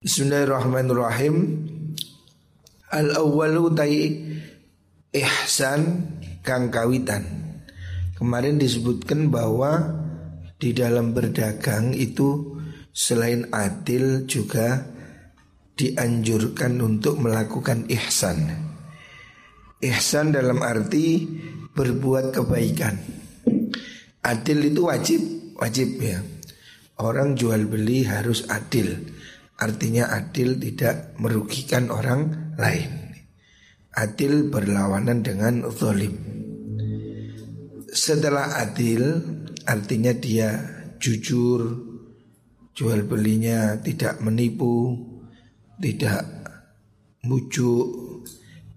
Bismillahirrahmanirrahim. Al awwalu tai ihsan kang kawitan. Kemarin disebutkan bahwa di dalam berdagang itu selain adil juga dianjurkan untuk melakukan ihsan. Ihsan dalam arti berbuat kebaikan. Adil itu wajib, wajib ya. Orang jual beli harus adil Artinya adil tidak merugikan orang lain. Adil berlawanan dengan zalim. Setelah adil artinya dia jujur Jual belinya tidak menipu Tidak mujuk.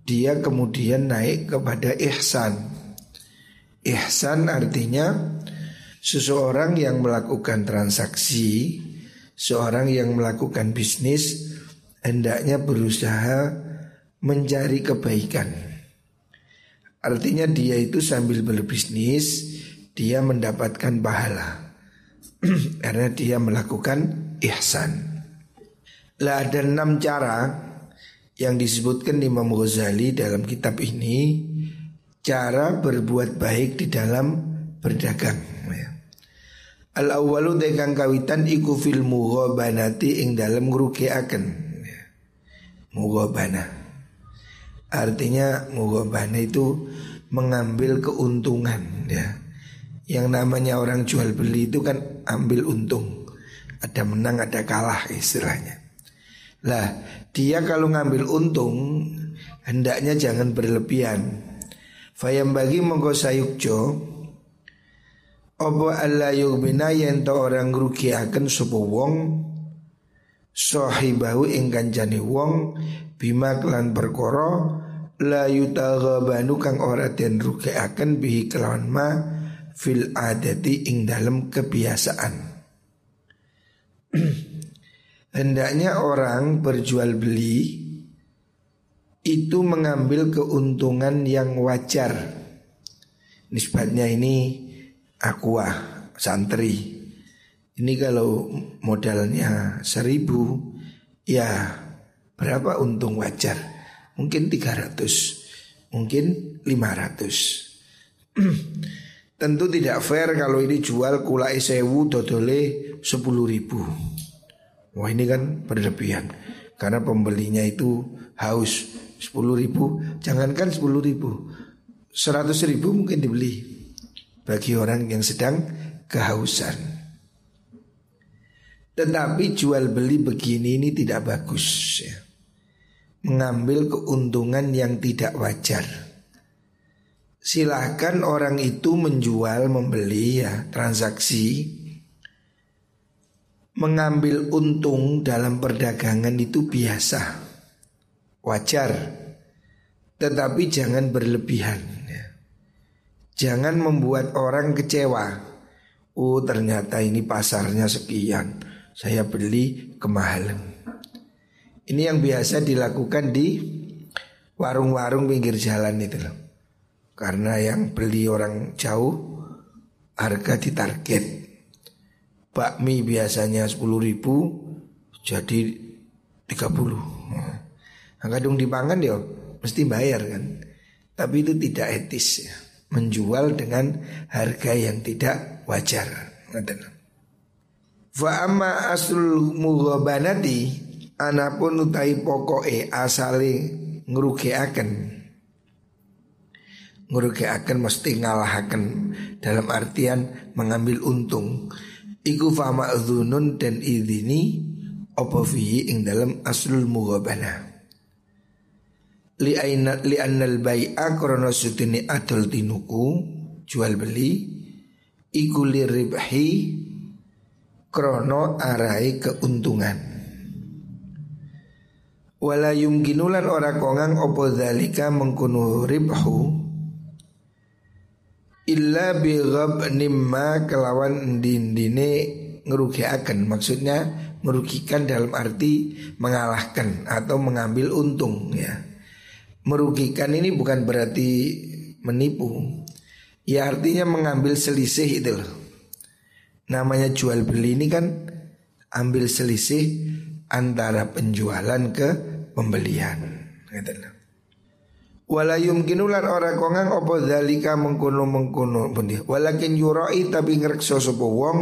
Dia kemudian naik kepada ihsan. Ihsan artinya Seseorang yang melakukan transaksi seorang yang melakukan bisnis hendaknya berusaha mencari kebaikan. Artinya dia itu sambil berbisnis dia mendapatkan pahala karena dia melakukan ihsan. Lah ada enam cara yang disebutkan Imam Ghazali dalam kitab ini cara berbuat baik di dalam berdagang. Al awalu dekang kawitan iku fil mughabanati ing dalem ngrugiaken. Mughabana. Artinya mughabana itu mengambil keuntungan ya. Yang namanya orang jual beli itu kan ambil untung. Ada menang ada kalah istilahnya. Lah, dia kalau ngambil untung hendaknya jangan berlebihan. Fayam bagi mongko sayukjo apa alla yughbina yen to orang ngrugiaken sapa wong? Sahibahu ing kancane wong bima kelan perkara la yutaghabanu kang ora den rugiaken bihi kelawan ma fil adati ing dalam kebiasaan. Hendaknya orang berjual beli itu mengambil keuntungan yang wajar. Nisbatnya ini aqua santri. Ini kalau modalnya seribu ya berapa untung wajar? Mungkin 300 mungkin 500 tentu tidak fair kalau ini jual kulai sewu dodole 10 ribu. Wah ini kan berlebihan. Karena pembelinya itu haus. 10 ribu jangankan 10 ribu. 100 ribu mungkin dibeli bagi orang yang sedang kehausan. Tetapi jual beli begini ini tidak bagus ya. Mengambil keuntungan yang tidak wajar. Silahkan orang itu menjual, membeli ya transaksi. Mengambil untung dalam perdagangan itu biasa. Wajar. Tetapi jangan berlebihan Jangan membuat orang kecewa. Oh ternyata ini pasarnya sekian. Saya beli kemahalan. Ini yang biasa dilakukan di warung-warung pinggir jalan itu loh. Karena yang beli orang jauh harga ditarget. Bakmi biasanya 10 ribu jadi 30. Nah, kadung dipangan ya mesti bayar kan. Tapi itu tidak etis ya menjual dengan harga yang tidak wajar. Fa amma aslul mughabanati anapun utai pokoke asale ngrugiaken. Ngrugiaken mesti ngalahaken dalam artian mengambil untung. Iku fa ma'dzunun dan idini apa fihi ing dalam aslul mughabana li annal bai'a krana sutini adol tinuku jual beli iku ribhi krono arai keuntungan. Wala yumkinulan ora kongang opo dalika mengkunu ribhu illa bi nimma kelawan dindine ngerugiakan maksudnya merugikan dalam arti mengalahkan atau mengambil untung ya merugikan ini bukan berarti menipu. Ya artinya mengambil selisih itu loh. Namanya jual beli ini kan ambil selisih antara penjualan ke pembelian. Wala yumkinulan ora kongang opo dalika mengkono mengkono benih. Walakin yurai tapi ngrekso sapa wong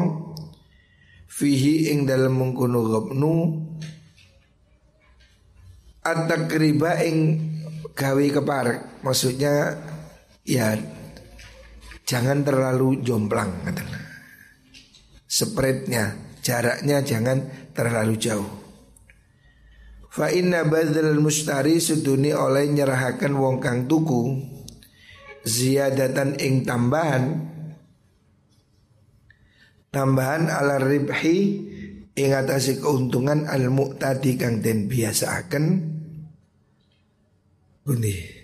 fihi ing dalam mengkono ghabnu at-takriba ing gawe keparek. Maksudnya ya jangan terlalu jomplang katanya. Spreadnya, jaraknya jangan terlalu jauh. Fa inna badal mustari suduni oleh nyerahakan wong kang tuku ziyadatan ing tambahan tambahan ala ribhi ing atase keuntungan al mu'tadi kang den biasaaken buni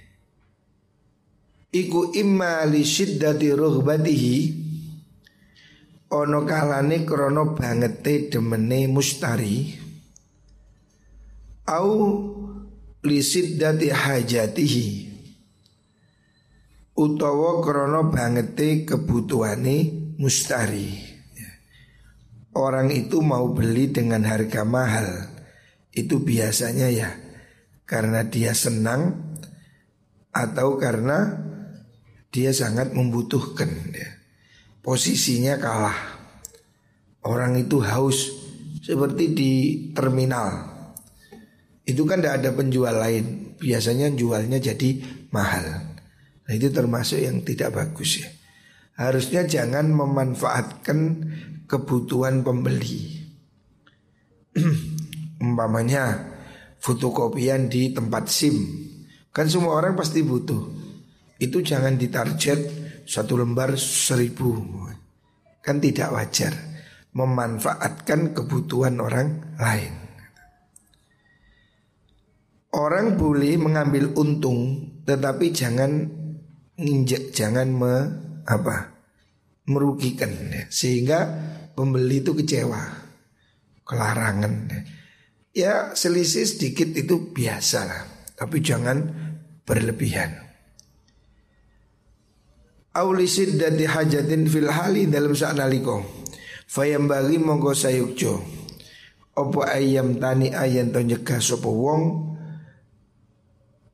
iku imma li syiddati rughbatihi. Ono kalane krana bangete demene mustari. Au dati hajatihi. Utawa krana bangete kebutuhane mustari. Orang itu mau beli dengan harga mahal. Itu biasanya ya. Karena dia senang atau karena dia sangat membutuhkan ya. posisinya kalah orang itu haus seperti di terminal itu kan tidak ada penjual lain. Biasanya jualnya jadi mahal. Nah itu termasuk yang tidak bagus ya. Harusnya jangan memanfaatkan kebutuhan pembeli. Umpamanya fotokopian di tempat SIM. Kan semua orang pasti butuh. Itu jangan ditarget satu lembar seribu. Kan tidak wajar memanfaatkan kebutuhan orang lain. Orang boleh mengambil untung tetapi jangan nginjek, jangan me, apa merugikan sehingga pembeli itu kecewa, kelarangan. Ya selisih sedikit itu biasa lah, tapi jangan berlebihan. Aulisid dan dihajatin fil hali dalam saat naliko. Fayam bagi mongko sayukjo. Opo ayam tani ayam to nyegah sopo wong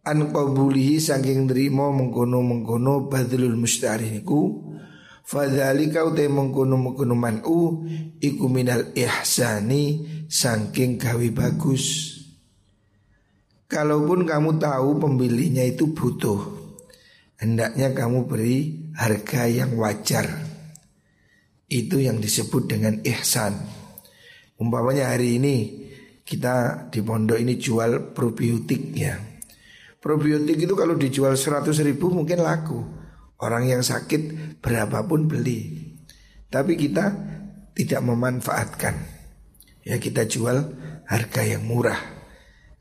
an qabulihi saking nrimo mengkono-mengkono badlul mustari niku fadzalika uta mengkono-mengkono man'u iku minal ihsani saking gawe bagus Kalaupun kamu tahu pembelinya itu butuh Hendaknya kamu beri harga yang wajar. Itu yang disebut dengan ihsan. Umpamanya hari ini kita di pondok ini jual probiotik ya. Probiotik itu kalau dijual 100 ribu mungkin laku. Orang yang sakit berapapun beli. Tapi kita tidak memanfaatkan. Ya kita jual harga yang murah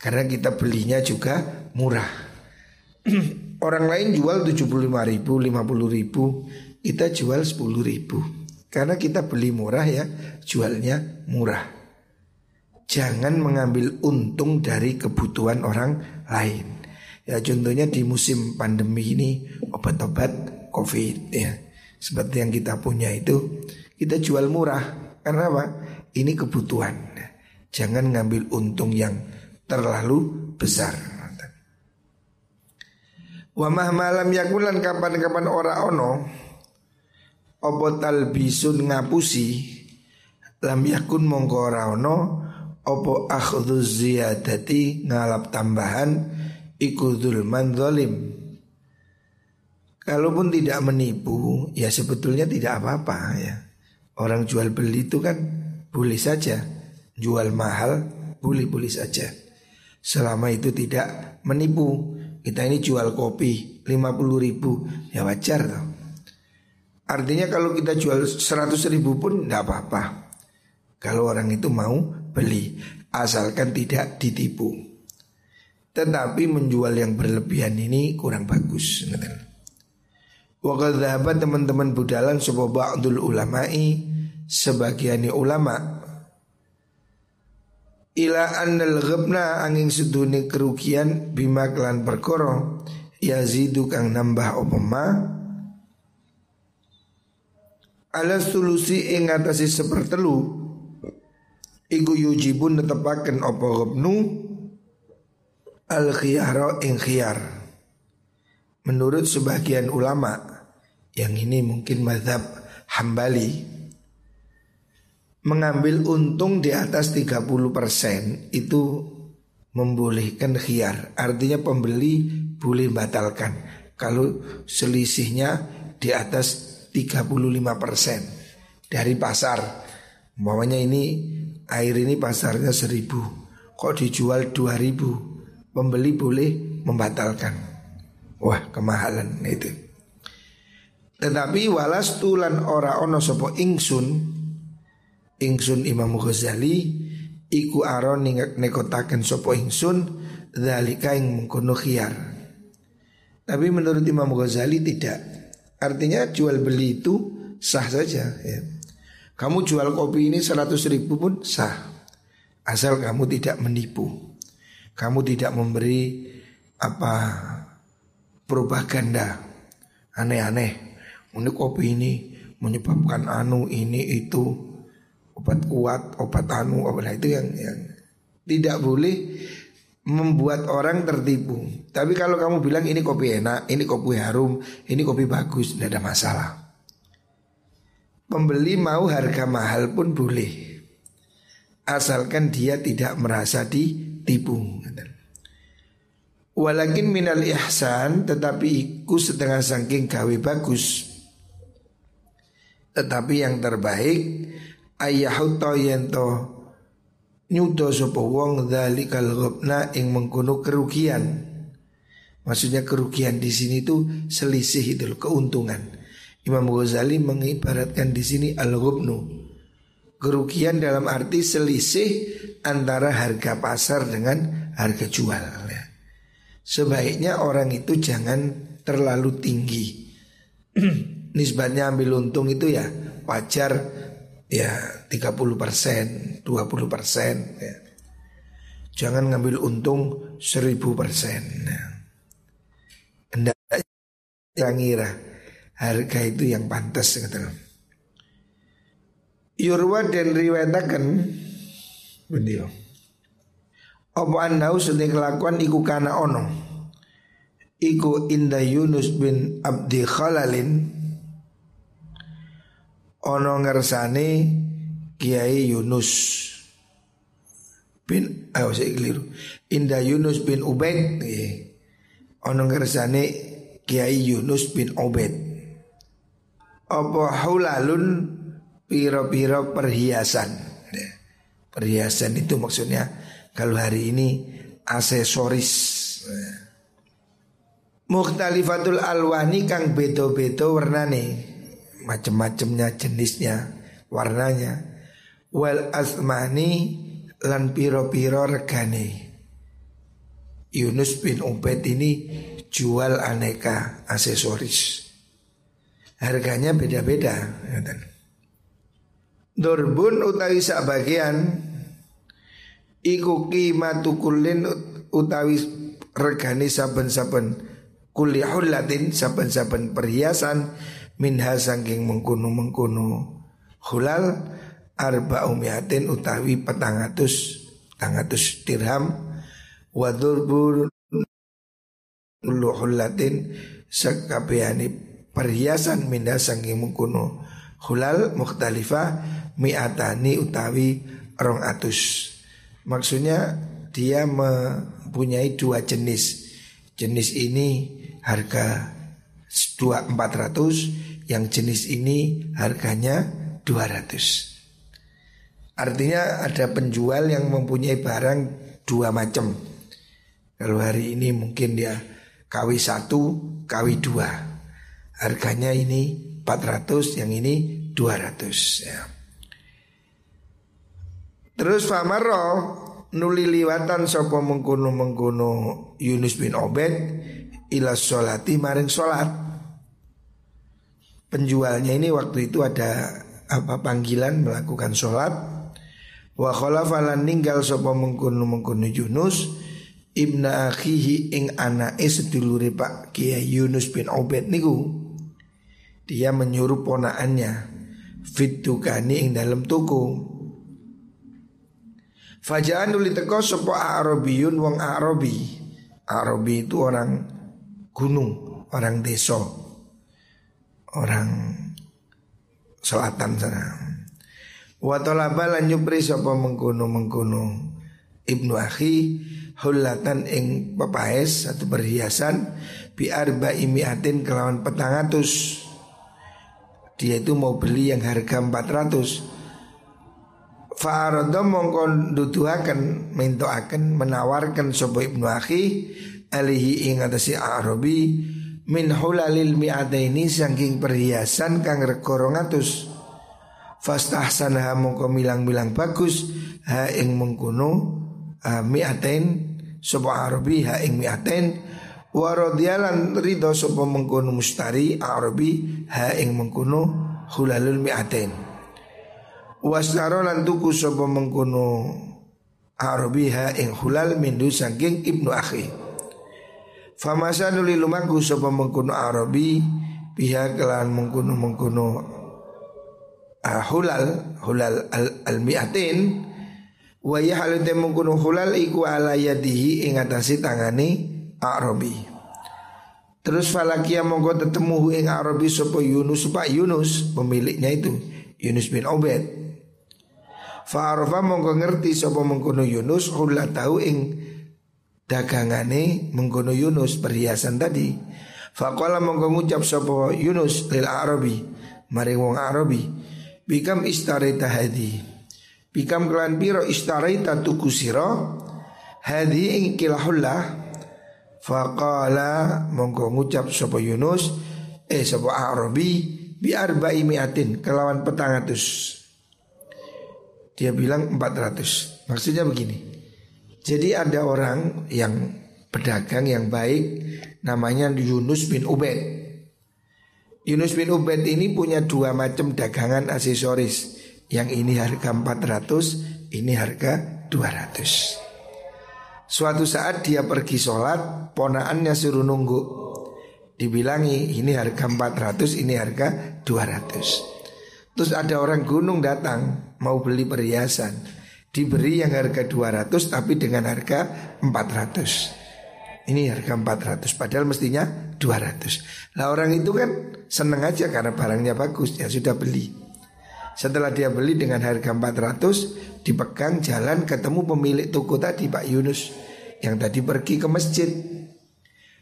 Karena kita belinya juga murah Orang lain jual 75 ribu, 50 ribu Kita jual 10 ribu Karena kita beli murah ya Jualnya murah Jangan mengambil untung dari kebutuhan orang lain Ya contohnya di musim pandemi ini obat-obat COVID ya. Seperti yang kita punya itu kita jual murah karena apa? Ini kebutuhan. Jangan ngambil untung yang terlalu besar. Wa malam yakulan kapan-kapan ora ono Opo talbisun ngapusi Lam yakun mongko ora ono Opo akhdhu ziyadati ngalap tambahan iku zulman zalim. Kalaupun tidak menipu, ya sebetulnya tidak apa-apa ya. Orang jual beli itu kan boleh saja. Jual mahal boleh-boleh saja. Selama itu tidak menipu. Kita ini jual kopi 50 ribu, ya wajar toh. Artinya kalau kita jual 100 ribu pun tidak apa-apa. Kalau orang itu mau beli, asalkan tidak ditipu. Tetapi menjual yang berlebihan ini kurang bagus Wakil teman-teman budalan sebuah ba'dul ulama'i Sebagian ulama Ila annal ghabna angin seduni kerugian Bima kelan perkoro Yazidu kang nambah opema Ala sulusi ing atasi sepertelu Iku yujibun netepaken apa gobnu al khiyara ing khiyar. Menurut sebagian ulama yang ini mungkin madhab hambali mengambil untung di atas 30% itu membolehkan khiyar. Artinya pembeli boleh batalkan kalau selisihnya di atas 35% dari pasar. Umpamanya ini air ini pasarnya seribu kok dijual dua ribu pembeli boleh membatalkan wah kemahalan itu tetapi walas tulan ora ono sopo ingsun ingsun Imam Ghazali iku aron nekotaken sopo ingsun dalika ing mengkono khiyar. Tapi menurut Imam Ghazali tidak. Artinya jual beli itu sah saja ya. Kamu jual kopi ini 100 ribu pun sah. Asal kamu tidak menipu. Kamu tidak memberi apa propaganda aneh-aneh. Ini kopi ini menyebabkan anu ini itu obat kuat, obat anu, obat nah, itu yang yang tidak boleh membuat orang tertipu. Tapi kalau kamu bilang ini kopi enak, ini kopi harum, ini kopi bagus, tidak ada masalah. Pembeli mau harga mahal pun boleh Asalkan dia tidak merasa ditipu Walakin minal ihsan Tetapi iku setengah sangking gawe bagus Tetapi yang terbaik Ayahuto yento Nyudo sopo wong Dhalikal gobna ing mengkuno kerugian Maksudnya kerugian di sini itu selisih itu keuntungan Imam Ghazali mengibaratkan di sini al-ghubnu. Kerugian dalam arti selisih antara harga pasar dengan harga jual. Ya. Sebaiknya orang itu jangan terlalu tinggi. Nisbatnya ambil untung itu ya wajar ya 30 persen, 20 persen. Ya. Jangan ngambil untung 1000 persen. Ya. Hendak yang ngira harga itu yang pantas kata Yurwa dan riwayatakan beliau Apa anau sedih kelakuan iku kana ono Iku inda Yunus bin Abdi Khalalin Ono ngersane Kiai Yunus bin ayo saya keliru. Inda Yunus bin Ubaid Ono ngersane Kiai Yunus bin Ubaid. Apa hulalun piro-piro perhiasan. Perhiasan itu maksudnya kalau hari ini aksesoris. Mukhtalifatul alwani kang bedo-bedo warnane Macem-macemnya jenisnya Warnanya. Wal asmani lan piro-piro regane. Yunus bin Ubaid ini jual aneka aksesoris. Harganya beda-beda. Dorbun utawi sak bagian iku qimatu kullin utawi regani saben-saben. Kulli hullatin saben-saben perhiasan minha sangking mengkuno-mengkuno. Hulal arba umiatin utawi petangatus tangatus dirham. Wadurbur luhullatin sekabehane perhiasan minda sangking mengkuno. Hulal mukhtalifah mi'atani utawi rong atus. Maksudnya dia mempunyai dua jenis. Jenis ini harga dua empat ratus yang jenis ini harganya dua ratus artinya ada penjual yang mempunyai barang dua macam kalau hari ini mungkin dia kawi satu kawi dua Harganya ini 400 yang ini 200 ya. Terus Famaro nuli liwatan sopo mengkuno mengkuno Yunus bin Obed ila solati maring solat. Penjualnya ini waktu itu ada apa panggilan melakukan solat. Wa khalafalan ninggal sopo mengkuno mengkuno Yunus ibna akhihi ing anake sedulure Pak Kiai Yunus bin Obed niku dia menyuruh ponaannya fitukani ing dalam tuku Fajaan nuli teko sopo Arabiyun wong Arabi. Arabi itu orang gunung, orang desa, orang selatan sana. Wa talaba nyupri sapa mengkono mengkono Ibnu Akhi hulatan ing pepaes atau perhiasan bi arba imiatin kelawan petang atus. Dia itu mau beli yang harga 400 Fa'arada mongkon duduhaken mintoaken menawarkan sapa Ibnu Akhi alihi ing atase Arabi min hulalil mi'ataini saking perhiasan kang rego 200 fastahsanaha mongko milang-milang bagus ha ing mengkono uh, mi'atain sapa Arabi ha ing mi'atain. Wa radhiyalan ridho sapa mengkono mustari Arabi ha ing mengkono hulalul mi'atain. Wasnaro lan tuku sapa mengkono Arabiha ing hulal mindu saking Ibnu Akhi. Famasa nuli lumaku sapa mengkono Arabi biha kelan mengkono mengkono uh, hulal hulal al, al miatin wa ya halute mengkono hulal iku ala yadihi ing atase tangane Arabi. Terus falakia mongko tetemu ing Arabi sapa Yunus Pak Yunus pemiliknya itu Yunus bin Obed Fa'arafa mongko ngerti sapa mengkono Yunus hula tahu ing dagangane mengkono Yunus perhiasan tadi. Faqala mongko ngucap sapa Yunus lil Arabi maring wong Arabi bikam istarita hadi. Bikam kelan piro istarita tuku sira hadi ing kilahullah Faqala mongko ngucap sapa Yunus eh sapa Arabi bi arba'i mi'atin kelawan petangatus dia bilang 400 Maksudnya begini Jadi ada orang yang pedagang yang baik Namanya Yunus bin Ubed Yunus bin Ubed ini punya dua macam dagangan aksesoris. Yang ini harga 400 Ini harga 200 Suatu saat dia pergi sholat Ponaannya suruh nunggu Dibilangi ini harga 400 Ini harga 200 Terus ada orang gunung datang mau beli perhiasan Diberi yang harga 200 tapi dengan harga 400 Ini harga 400 padahal mestinya 200 Nah orang itu kan seneng aja karena barangnya bagus ya sudah beli. Setelah dia beli dengan harga 400 Dipegang jalan ketemu pemilik toko tadi Pak Yunus Yang tadi pergi ke masjid.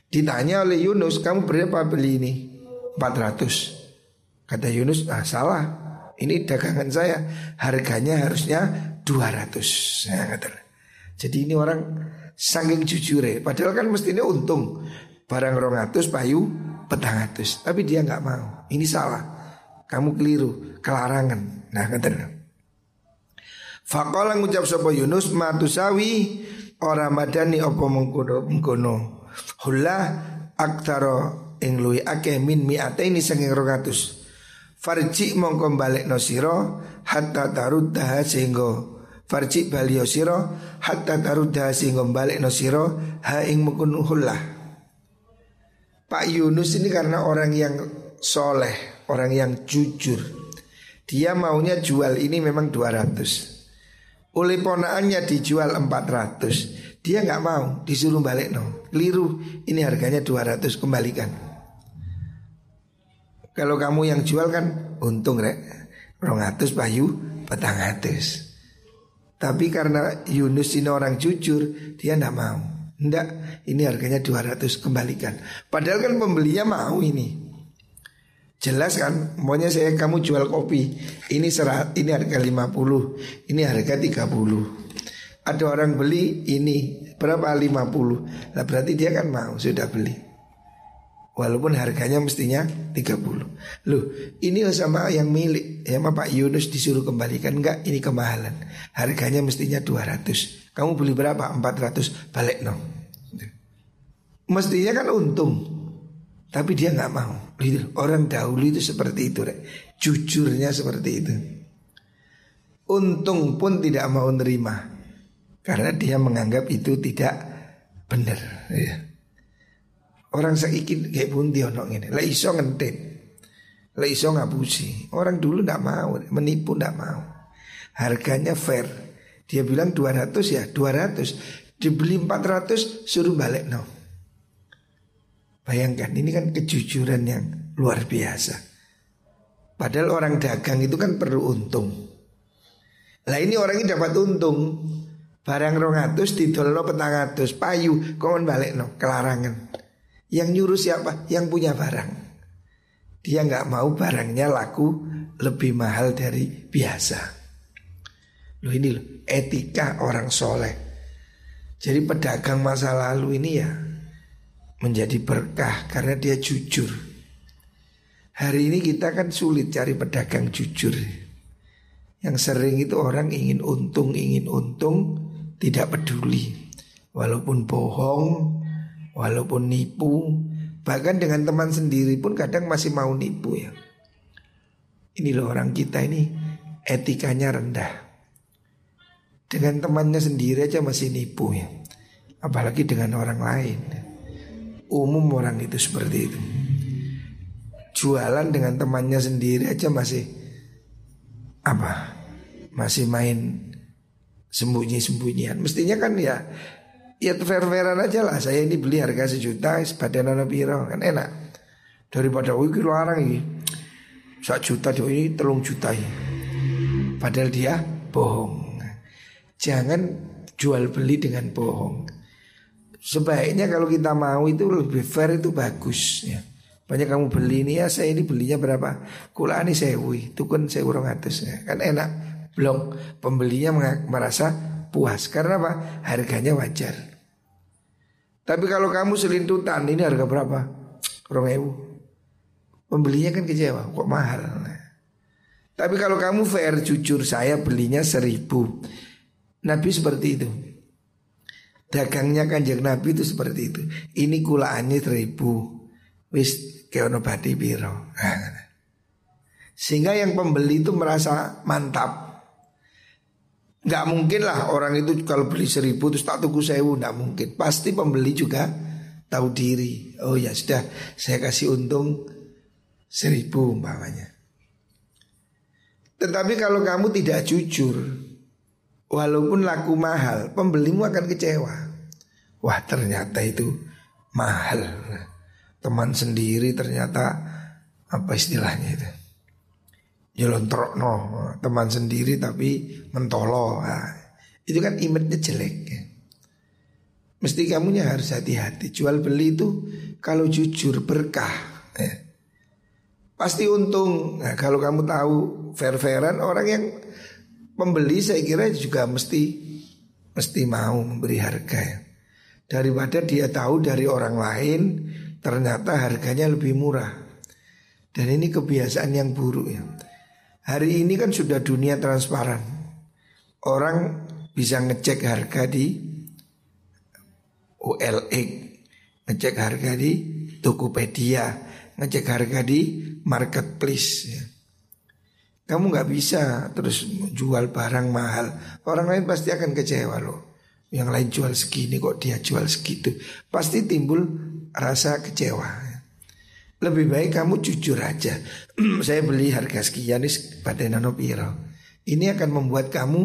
Ditanya oleh Yunus kamu berapa beli ini? 400 Kata Yunus, ah salah. Ini dagangan saya, harganya harusnya 200. Nah. Jadi ini orang saking jujur ya. Padahal kan mestinya untung. Barang rongatus payu petang atus. Tapi dia nggak mau. Ini salah. Kamu keliru, kelarangan. Nah, kata. Fakola ngucap sapa Yunus matusawi ora madani apa mengkono mengkono. Hula aktaro ing luwi akeh min ini saking rongatus. Farji mongko balik no siro hatta taruddah sehingga Farji balio siro hatta taruddah sehingga balik no siro ha ing mukunuhullah Pak Yunus ini karena orang yang soleh, orang yang jujur. Dia maunya jual ini memang 200. Oleh ponaannya dijual 400. Dia nggak mau, disuruh balik no. Keliru, ini harganya 200 kembalikan. Kalau kamu yang jual kan untung rek. Rongatus bayu. Petang atus. Tapi karena Yunus ini orang jujur Dia tidak mau. Tidak ini harganya 200 kembalikan. Padahal kan pembelinya mau ini. Jelas kan? Maunya saya kamu jual kopi. Ini serat, ini harga 50 Ini harga 30 Ada orang beli ini Berapa? 50 Nah berarti dia kan mau sudah beli Walaupun harganya mestinya 30 Loh ini sama yang milik Ya Pak Yunus disuruh kembalikan. Enggak ini kemahalan. Harganya mestinya 200 Kamu beli berapa? 400 Balik no Mestinya kan untung. Tapi dia nggak mau. Orang dahulu itu seperti itu rek. Jujurnya seperti itu. Untung pun tidak mau nerima. Karena dia menganggap itu tidak benar. Ya. Orang saiki kayak bundi ono ngene. Lah iso ngentit. Lah iso ngapusi. Orang dulu ndak mau, menipu ndak mau. Harganya fair. Dia bilang 200 ya 200 Dibeli 400 suruh balik no Bayangkan ini kan kejujuran yang luar biasa Padahal orang dagang itu kan perlu untung Lah ini orang ini dapat untung Barang rongatus didolno petangatus Payu kon balik no Kelarangan Yang nyuruh siapa? Yang punya barang Dia nggak mau barangnya laku lebih mahal dari biasa Loh ini loh, etika orang soleh. Jadi pedagang masa lalu ini ya menjadi berkah karena dia jujur. Hari ini kita kan sulit cari pedagang jujur. Yang sering itu orang ingin untung, ingin untung, tidak peduli. Walaupun bohong, walaupun nipu, bahkan dengan teman sendiri pun kadang masih mau nipu ya. Ini loh orang kita ini etikanya rendah. Dengan temannya sendiri aja masih nipu ya Apalagi dengan orang lain Umum orang itu seperti itu Jualan dengan temannya sendiri aja masih Apa Masih main Sembunyi-sembunyian Mestinya kan ya Ya fair-fairan aja lah Saya ini beli harga sejuta Sebadan anak biro Kan enak Daripada wih kilo orang ini Satu juta ini telung juta ini Padahal dia bohong Jangan jual beli dengan bohong. Sebaiknya kalau kita mau itu lebih fair itu bagus ya. Banyak kamu beli ini ya saya ini belinya berapa? Kula ini sewi, itu kan sewu orang atas ya. Kan enak. Belum pembelinya merasa puas karena apa? Harganya wajar. Tapi kalau kamu selintutan ini harga berapa? Orang ewu. Pembelinya kan kecewa, kok mahal. Tapi kalau kamu fair jujur saya belinya seribu Nabi seperti itu. Dagangnya kanjeng Nabi itu seperti itu. Ini kulaannya seribu. Wis keono badi biro. Sehingga yang pembeli itu merasa mantap. Gak mungkin lah orang itu kalau beli seribu terus tak tuku sewu Gak mungkin Pasti pembeli juga tahu diri Oh ya sudah saya kasih untung seribu umpamanya Tetapi kalau kamu tidak jujur Walaupun laku mahal, pembelimu akan kecewa. Wah ternyata itu mahal. Teman sendiri ternyata apa istilahnya itu? Nyelontrok no, teman sendiri tapi mentolo. Nah, itu kan image jelek. Ya. Mesti kamunya harus hati-hati. Jual beli itu kalau jujur berkah. Ya. Pasti untung. Nah, kalau kamu tahu fair-fairan orang yang pembeli saya kira juga mesti mesti mau memberi harga ya. Daripada dia tahu dari orang lain ternyata harganya lebih murah. Dan ini kebiasaan yang buruk ya. Hari ini kan sudah dunia transparan. Orang bisa ngecek harga di OLX, ngecek harga di Tokopedia, ngecek harga di marketplace ya. Kamu nggak bisa terus jual barang mahal. Orang lain pasti akan kecewa loh. Yang lain jual segini kok dia jual segitu. Pasti timbul rasa kecewa. Lebih baik kamu jujur aja. Saya beli harga sekian pada nano piro. Ini akan membuat kamu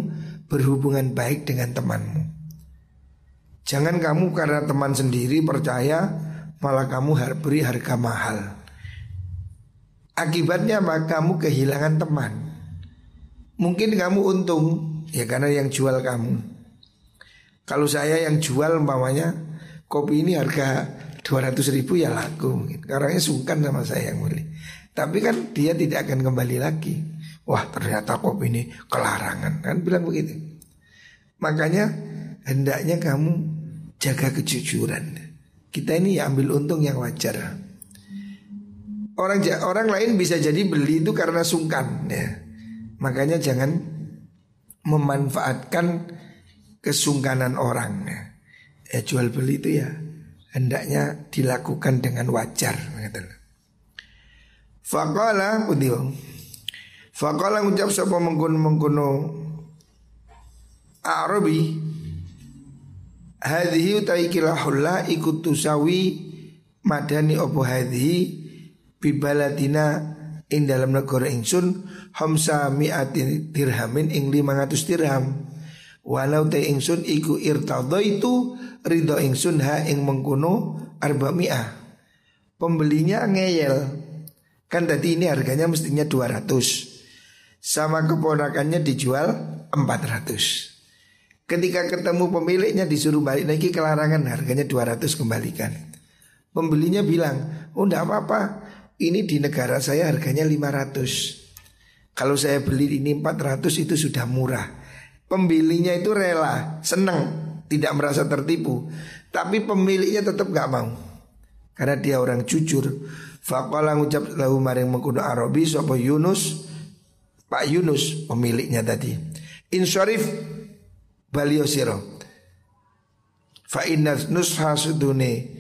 berhubungan baik dengan temanmu. Jangan kamu karena teman sendiri percaya malah kamu beri harga mahal. Akibatnya apa? Kamu kehilangan teman. Mungkin kamu untung ya karena yang jual kamu. Kalau saya yang jual umpamanya kopi ini harga 200 ribu ya laku mungkin. Karena sungkan sama saya yang beli. Tapi kan dia tidak akan kembali lagi. Wah ternyata kopi ini kelarangan kan bilang begitu. Makanya hendaknya kamu jaga kejujuran. Kita ini ya ambil untung yang wajar. Orang orang lain bisa jadi beli itu karena sungkan ya. Makanya jangan memanfaatkan kesungkanan orang ya. ya jual beli itu ya hendaknya dilakukan dengan wajar pundi wong. Faqala ngucap sapa mengkono-mengkono Arabi Hadhihi utai kilahulla ikut tusawi madani opo hadhihi bibaladina ing dalam negara ingsun hamsa mi'atin dirhamin ing 500 dirham Walau te ingsun iku irtadho itu ridho ingsun ha ing mengkuno arba mi'ah Pembelinya ngeyel. Kan tadi ini harganya mestinya 200 Sama keponakannya dijual 400 Ketika ketemu pemiliknya disuruh balik lagi ke larangan harganya 200 kembalikan. Pembelinya bilang Oh apa-apa. Ini di negara saya harganya 500 Kalau saya beli ini 400 itu sudah murah Pembelinya itu rela, senang, tidak merasa tertipu. Tapi pemiliknya tetap gak mau. Karena dia orang jujur. Faqala ngucap lahu maring mengkuno Arabi sapa Yunus Pak Yunus pemiliknya tadi. Insyarif balio siro. Fa inna nusha sudune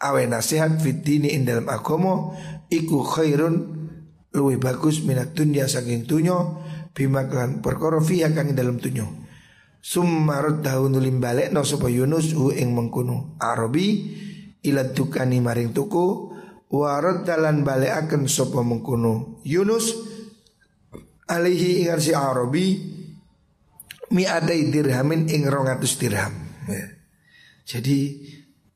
awe nasihat fit dini ing dalam agomo iku khairun luwih bagus minat dunia saking tunyo bima kan perkara fiha kang dalam tunyo. Summarut tahun nulim balik no sapa Yunus hu ing mengkuno Arabi ila tukani maring tuku warad dalan balik akan sapa mengkuno Yunus alaihi ingar si Arabi mi adai dirhamin ing rongatus dirham. Ya. Jadi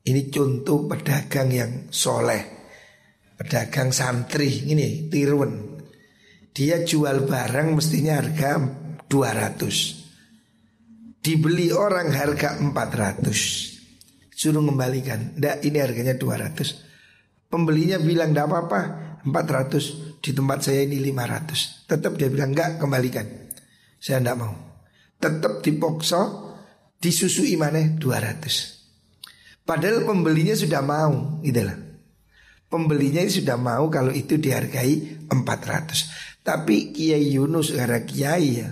ini contoh pedagang yang soleh, pedagang santri ini tirun dia jual barang mestinya harga 200 Dibeli orang harga 400 Suruh kembalikan Tidak ini harganya 200 Pembelinya bilang tidak apa-apa 400 Di tempat saya ini 500 Tetap dia bilang enggak kembalikan. Saya tidak mau. Tetap dipokso Disusui mana 200 Padahal pembelinya sudah mau Itulah Pembelinya sudah mau kalau itu dihargai 400 tapi Kiai Yunus karena Kiai ya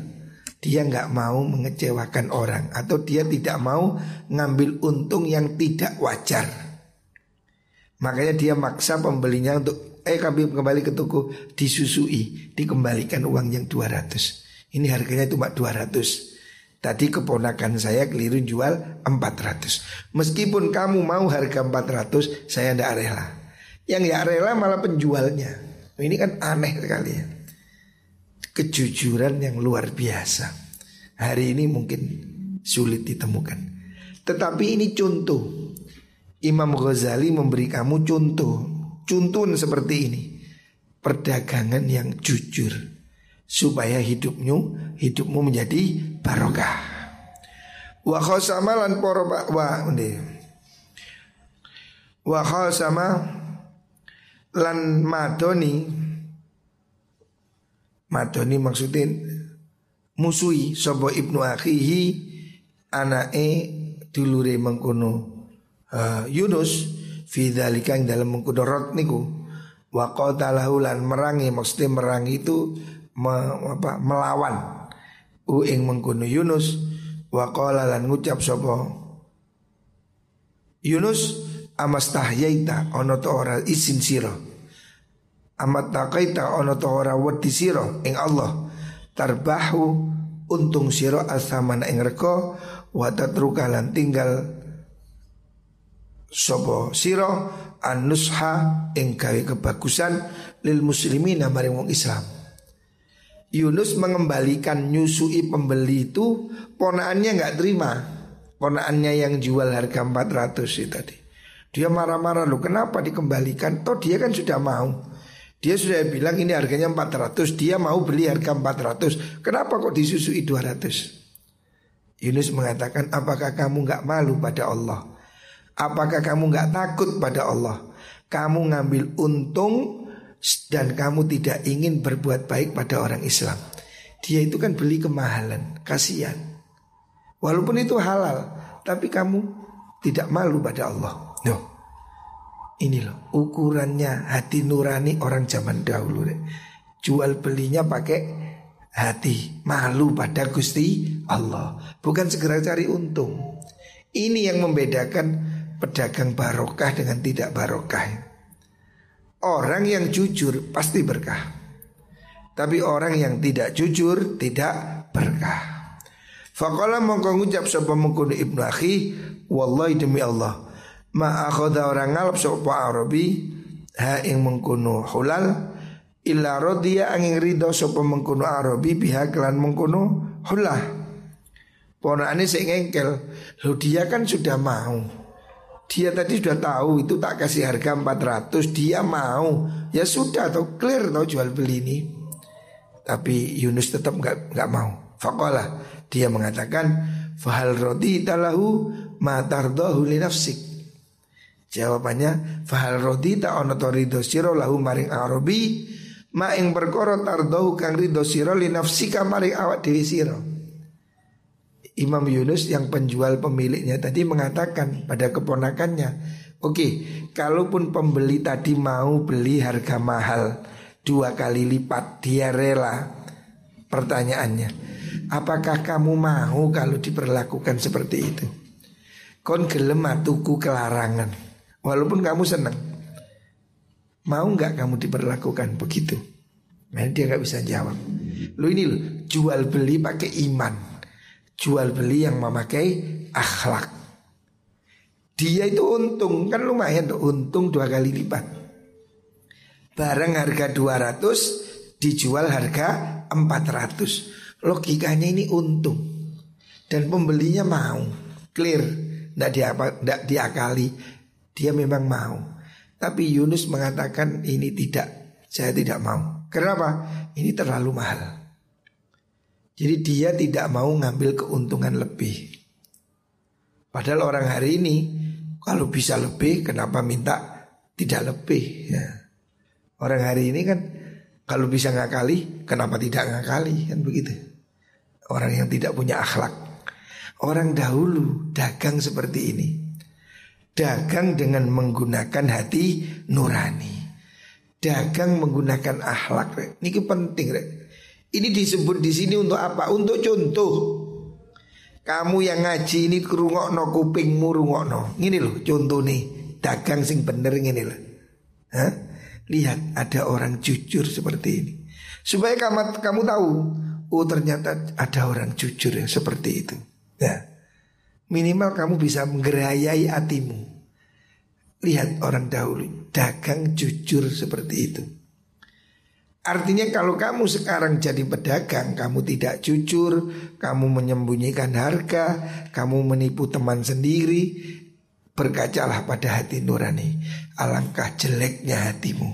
dia nggak mau mengecewakan orang atau dia tidak mau ngambil untung yang tidak wajar. Makanya dia maksa pembelinya untuk eh kami kembali ke toko disusui, dikembalikan uang yang 200. Ini harganya cuma 200. Tadi keponakan saya keliru jual 400. Meskipun kamu mau harga 400, saya tidak rela. Yang ya rela malah penjualnya. Ini kan aneh sekali ya kejujuran yang luar biasa. Hari ini mungkin sulit ditemukan. Tetapi ini contoh. Imam Ghazali memberi kamu contoh. Contoh seperti ini. Perdagangan yang jujur. Supaya hidupmu hidupmu menjadi barokah. Wa khosama lan poro wa Wa khosama lan madoni Madoni maksudin musuhi sobo ibnu akhihi anake dulure mengkono uh, Yunus fi dzalika dalam mengkono rot niku. Wa lan merangi maksudnya merangi itu me, apa, melawan u ing mengkono Yunus. Wa qala lan ngucap sapa Yunus amastahyaita ono to ora isin sira. Amat taqaita ono to ora wedi sira ing Allah. Tarbahu untung sira asamana ing reko wa tatruka lan tinggal sapa sira anusha ing gawe kebagusan lil muslimin maring wong Islam. Yunus mengembalikan nyusui pembeli itu ponaannya nggak terima. Ponaannya yang jual harga 400 itu tadi dia marah-marah lu kenapa dikembalikan? Toh dia kan sudah mau. Dia sudah bilang ini harganya 400 Dia mau beli harga 400 Kenapa kok disusui 200 Yunus mengatakan Apakah kamu nggak malu pada Allah? Apakah kamu nggak takut pada Allah? Kamu ngambil untung Dan kamu tidak ingin berbuat baik pada orang Islam. Dia itu kan beli kemahalan Kasihan. Walaupun itu halal Tapi kamu tidak malu pada Allah No. Ini loh ukurannya hati nurani orang zaman dahulu deh. Jual belinya pakai hati malu pada Gusti Allah. Bukan segera cari untung. Ini yang membedakan pedagang barokah dengan tidak barokah. Orang yang jujur pasti berkah. Tapi orang yang tidak jujur tidak berkah. Fakola mongko ngucap sapa ibnu akhi wallahi demi Allah ma akhadha orang ngalap sapa Arabi ha ing mengkono hulal illa radiya angin ridho sapa mengkono Arabi biha kelan mengkono hulah Ponakane sing ngengkel. Loh dia kan sudah mau. Dia tadi sudah tahu itu tak kasih harga 400 Dia mau Ya sudah atau clear tau jual beli ini Tapi Yunus tetap nggak nggak mau Fakolah Dia mengatakan Fahal rodi talahu matardohu li nafsik Jawabannya Fahal rodi ta ono torido siro lahu maring arobi Ma ing perkara tardohu kang ridho siro li nafsika maring awak dewi siro Imam Yunus yang penjual pemiliknya tadi mengatakan pada keponakannya, oke, okay, kalaupun pembeli tadi mau beli harga mahal dua kali lipat, dia rela. Pertanyaannya, apakah kamu mau kalau diperlakukan seperti itu? Kon gelem tuku kelarangan, walaupun kamu senang. Mau nggak kamu diperlakukan begitu? Nah dia nggak bisa jawab. Lu ini lo jual beli pakai iman jual beli yang memakai akhlak. Dia itu untung kan lumayan tuh untung dua kali lipat. Barang harga 200 dijual harga 400. Logikanya ini untung. Dan pembelinya mau. Clear. Tidak diapa, tidak diakali. Dia memang mau. Tapi Yunus mengatakan ini tidak. Saya tidak mau. Kenapa? Ini terlalu mahal. Jadi dia tidak mau ngambil keuntungan lebih. Padahal orang hari ini kalau bisa lebih kenapa minta tidak lebih ya. Orang hari ini kan kalau bisa ngakali kenapa tidak ngakali kan begitu. Orang yang tidak punya akhlak. Orang dahulu dagang seperti ini. Dagang dengan menggunakan hati nurani. Dagang menggunakan akhlak. Ini penting rek. Ini disebut di sini untuk apa? Untuk contoh. Kamu yang ngaji ini kerungokno kupingmu rungokno. Ini loh contoh nih dagang sing bener ini loh. Hah? Lihat ada orang jujur seperti ini. Supaya kamu, kamu tahu, oh ternyata ada orang jujur yang seperti itu. Ya. Minimal kamu bisa menggerayai hatimu. Lihat orang dahulu dagang jujur seperti itu. Artinya kalau kamu sekarang jadi pedagang, kamu tidak jujur, kamu menyembunyikan harga, kamu menipu teman sendiri, berkacalah pada hati nurani. Alangkah jeleknya hatimu,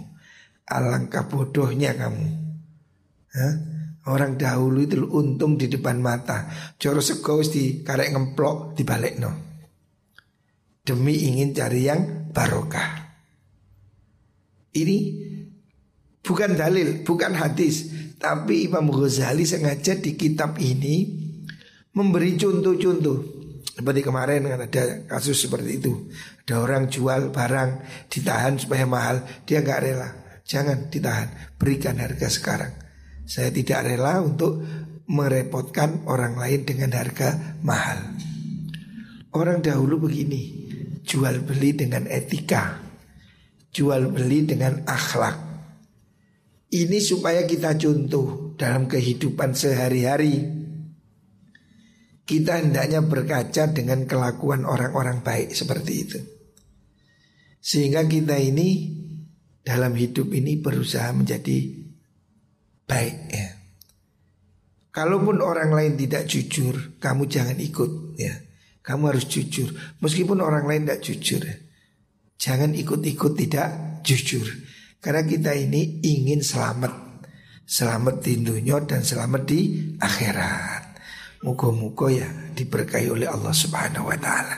alangkah bodohnya kamu. Hah? Orang dahulu itu untung di depan mata, coro segos di karek ngemplok di balik no. Demi ingin cari yang barokah. Ini Bukan dalil, bukan hadis. Tapi Imam Ghazali sengaja di kitab ini Memberi contoh-contoh. Seperti kemarin kan ada kasus seperti itu. Ada orang jual barang Ditahan supaya mahal. Dia nggak rela. Jangan ditahan. Berikan harga sekarang Saya tidak rela untuk merepotkan orang lain dengan harga mahal Orang dahulu begini Jual beli dengan etika Jual beli dengan akhlak ini supaya kita contoh dalam kehidupan sehari-hari. Kita hendaknya berkaca dengan kelakuan orang-orang baik seperti itu. Sehingga kita ini dalam hidup ini berusaha menjadi baik ya. Kalaupun orang lain tidak jujur, kamu jangan ikut ya. Kamu harus jujur. Meskipun orang lain tidak jujur. Jangan ikut-ikut tidak jujur. Karena kita ini ingin selamat Selamat di dunia dan selamat di akhirat Muka-muka ya diberkahi oleh Allah subhanahu wa ta'ala